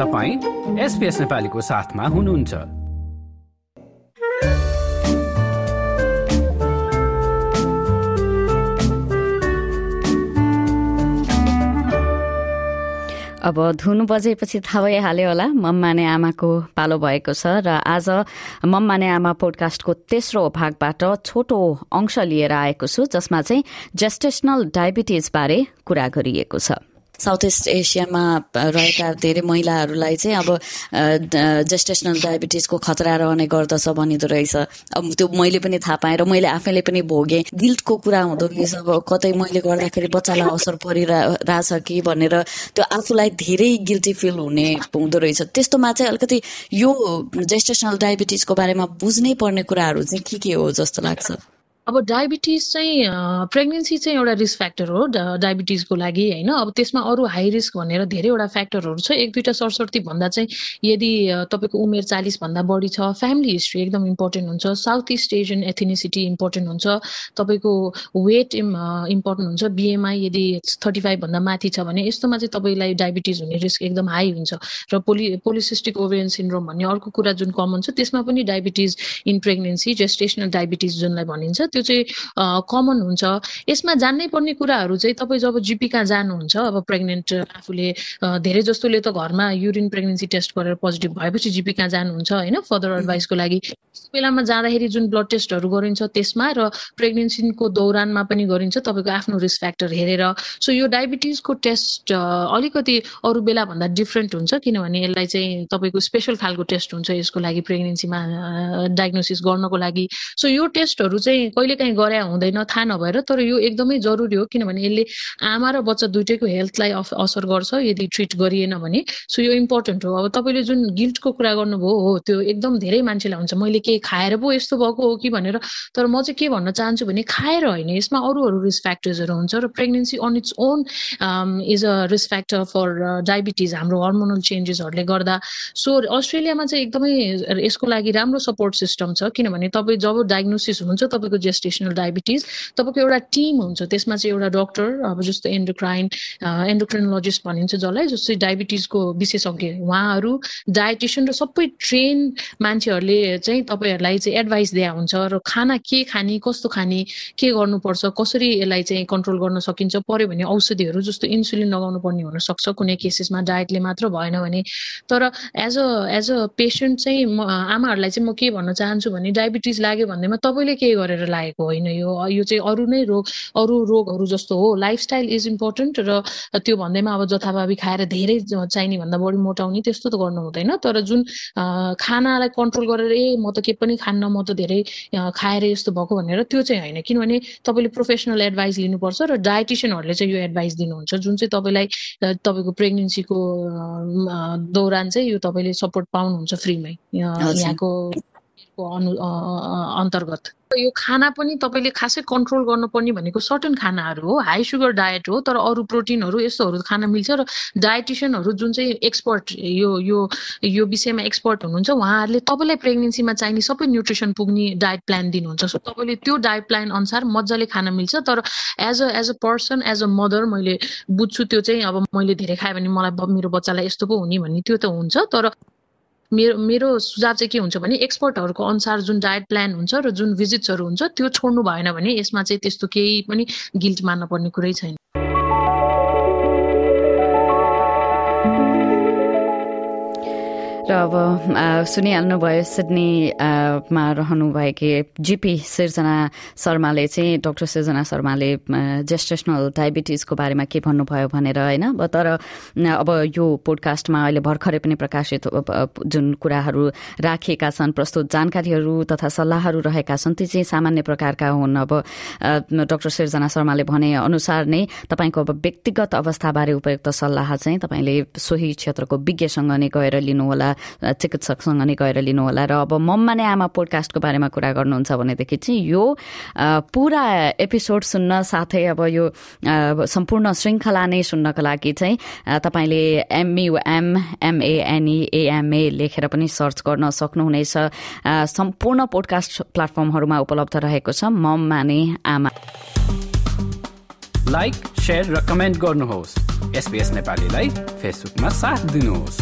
तपाईँ एसपिएस नेपालीको साथमा हुनुहुन्छ। अब धुनु बजेपछि थाहा भइहाल्यो होला मम्माने आमाको पालो भएको छ र आज मम्माने आमा पोडकास्टको तेस्रो भागबाट छोटो अंश लिएर आएको छु जसमा चाहिँ जेस्टेसनल डायबिटिज बारे कुरा गरिएको छ। साउथ इस्ट एसियामा रहेका धेरै महिलाहरूलाई चाहिँ अब जेस्टेसनल डायबिटिजको खतरा रहने गर्दछ भनिँदो रहेछ। अब त्यो मैले पनि थाहा पाएँ र मैले आफैले पनि भोगेँ। गिल्टको कुरा हुँदो रहेछ अब कतै मैले गर्दाखेरि बच्चालाई असर परिरहेछ कि भनेर त्यो आफूलाई धेरै गिल्टी फिल हुने हुँदो रहेछ। त्यस्तोमा चाहिँ अलिकति यो जेस्टेसनल डायबिटिजको बारेमा बुझ्नै पर्ने कुराहरू चाहिँ के के हो जस्तो लाग्छ? अब डायबिटिज चाहिँ प्रेग्नेन्सी चाहिँ एउटा रिस्क फ्याक्टर हो डायबिटिजको लागि होइन। अब त्यसमा अरू हाई रिस्क भनेर धेरैवटा फ्याक्टरहरू छ। एक दुईवटा सरस्वती भन्दा चाहिँ यदि तपाईँको उमेर चालिसभन्दा बढी छ फ्यामिली हिस्ट्री एकदम इम्पोर्टेन्ट हुन्छ। South east Asian ethnicity important हुन्छ। तपाईँको वेट इम्पोर्टेन्ट हुन्छ। बिएमआई यदि थर्टी फाइभभन्दा माथि छ भने यस्तोमा चाहिँ तपाईँलाई डायबिटिज हुने रिस्क एकदम हाई हुन्छ। र पोलि पोलिसिस्टिक ओभेरियन सिन्ड्रोम भन्ने अर्को कुरा जुन कमन छ त्यसमा पनि diabetes in pregnancy gestational diabetes जुनलाई भनिन्छ त्यो चाहिँ कमन हुन्छ। यसमा जान्नै पर्ने कुराहरू चाहिँ तपाईँ जब जिपी कहाँ जानुहुन्छ अब प्रेग्नेन्ट आफूले धेरै जस्तोले त घरमा युरिन प्रेग्नेन्सी टेस्ट गरेर पोजिटिभ भएपछि जिपी कहाँ जानुहुन्छ होइन? फर्दर एडभाइसको लागि। बेलामा जाँदाखेरि जुन ब्लड टेस्टहरू गरिन्छ त्यसमा र प्रेग्नेन्सीको दौरानमा पनि गरिन्छ तपाईँको आफ्नो रिस्क फ्याक्टर हेरेर। सो यो डायबिटिजको टेस्ट अलिकति अरू बेलाभन्दा डिफ्रेन्ट हुन्छ किनभने यसलाई चाहिँ तपाईँको स्पेसल खालको टेस्ट हुन्छ यसको लागि प्रेग्नेन्सीमा डायग्नोसिस गर्नको लागि। सो यो टेस्टहरू चाहिँ कहिले काहीँ गरे हुँदैन थाहा नभएर तर यो एकदमै जरुरी हो किनभने यसले आमा र बच्चा दुइटैको हेल्थलाई असर गर्छ यदि ट्रिट गरिएन भने। सो यो इम्पोर्टेन्ट हो। अब तपाईँले जुन गिल्टको कुरा गर्नुभयो हो त्यो एकदम धेरै मान्छेलाई हुन्छ। मैले केही खाएर पो यस्तो भएको हो कि भनेर तर म चाहिँ के भन्न चाहन्छु भने खाएर होइन यसमा अरू अरू रिस्क फ्याक्टर्सहरू हुन्छ र pregnancy on its own is a risk factor for diabetes हाम्रो हर्मोनल चेन्जेसहरूले गर्दा। सो अस्ट्रेलियामा चाहिँ एकदमै यसको लागि राम्रो सपोर्ट सिस्टम छ। किनभने तपाईँ जब डायग्नोसिस हुन्छ तपाईँको जेस्टेसनल डायबिटिज तपाईँको एउटा टिम हुन्छ त्यसमा चाहिँ एउटा डक्टर अब जस्तो एन्डोक्राइन एन्डोक्राइनोलोजिस्ट भनिन्छ जसलाई जस्तै डायबिटिजको विशेषज्ञ। उहाँहरू डायटिसियन र सबै ट्रेन मान्छेहरूले चाहिँ तपाईँहरूलाई चाहिँ एडभाइस दिया हुन्छ र खाना के खाने कस्तो खाने के गर्नुपर्छ कसरी यसलाई चाहिँ कन्ट्रोल गर्न सकिन्छ पर्यो भने औषधिहरू जस्तो इन्सुलिन लगाउनु पर्ने हुनसक्छ। कुनै केसेसमा डायटले मात्र भएन भने। तर as a as a patient चाहिँ म आमाहरूलाई चाहिँ म के भन्न चाहन्छु भने डायबिटिज लाग्यो भन्दैमा तपाईँले के गरेर लागेको होइन। यो यो चाहिँ अरू नै रोग अरू रोगहरू जस्तो हो। लाइफस्टाइल इज इम्पोर्टेन्ट र त्यो भन्दैमा अब जथाभावी खाएर धेरै चाहिने भन्दा बढी मोटाउने त्यस्तो त गर्नु हुँदैन। तर जुन खानालाई कन्ट्रोल गरेर ए म त के पनि खान्न म त धेरै खाएर यस्तो भएको भनेर त्यो चाहिँ होइन। किनभने तपाईँले प्रोफेसनल एडभाइस लिनुपर्छ र डायटिसियनहरूले चाहिँ यो एडभाइस दिनुहुन्छ। जुन चाहिँ तपाईँलाई तपाईँको प्रेग्नेन्सीको दौरान चाहिँ यो तपाईँले सपोर्ट पाउनुहुन्छ फ्रीमै। यहाँको अनु अन्तर्गत। यो खाना पनि तपाईँले खासै कन्ट्रोल गर्नुपर्ने भनेको सर्टन खानाहरू हो। हाई सुगर डायट हो तर अरू प्रोटिनहरू यस्तोहरू खान मिल्छ र डायटिसियनहरू जुन चाहिँ एक्सपर्ट यो यो यो विषयमा एक्सपर्ट हुनुहुन्छ उहाँहरूले तपाईँलाई प्रेग्नेन्सीमा चाहिने सबै न्युट्रिसन पुग्ने डायट प्लान दिनुहुन्छ। सो तपाईँले त्यो डायट प्लान अनुसार मजाले खान मिल्छ तर as a as a person as a mother मैले बुझ्छु त्यो चाहिँ अब मैले धेरै खाएँ भने मलाई मेरो बच्चालाई यस्तो पो हुने भन्ने त्यो त हुन्छ तर मेरो मेरो सुझाव चाहिँ के हुन्छ भने एक्सपर्टहरूको अनुसार जुन डायट प्लान हुन्छ र जुन भिजिट्सहरू हुन्छ त्यो छोड्नु भएन भने यसमा चाहिँ त्यस्तो केही पनि गिल्ट मान्नु पर्ने कुरै छैन। र अब सुनिहाल्नुभयो सिडनीमा रहनुभएकी जिपी सिर्जना शर्माले चाहिँ डाक्टर सिर्जना शर्माले जेस्टेसनल डायबिटिजको बारेमा के भन्नुभयो भनेर होइन? अब तर अब यो पोडकास्टमा अहिले भर्खरै पनि प्रकाशित जुन कुराहरू राखिएका छन् प्रस्तुत जानकारीहरू तथा सल्लाहहरू रहेका छन् ती चाहिँ सामान्य प्रकारका हुन्। अब डाक्टर सिर्जना शर्माले भने अनुसार नै तपाईँको अब व्यक्तिगत अवस्थाबारे उपयुक्त सल्लाह चाहिँ तपाईँले सोही क्षेत्रको विज्ञसँग नै गएर लिनुहोला। चिकित्सकसँग नै गएर लिनुहोला र अब मम्मा नै आमा पोडकास्टको बारेमा कुरा गर्नुहुन्छ भनेदेखि चाहिँ यो पुरा एपिसोड सुन्न साथै अब यो सम्पूर्ण श्रृङ्खला नै सुन्नको लागि चाहिँ तपाईँले एमयुएम एमएनइएएमए लेखेर पनि सर्च गर्न सक्नुहुनेछ। सम्पूर्ण पोडकास्ट प्लेटफर्महरूमा उपलब्ध रहेको छ मम माने आमा लाइक र कमेन्ट गर्नुहोस्। एसपिएस नेपालीलाई फेसबुकमा साथ दिनुहोस्।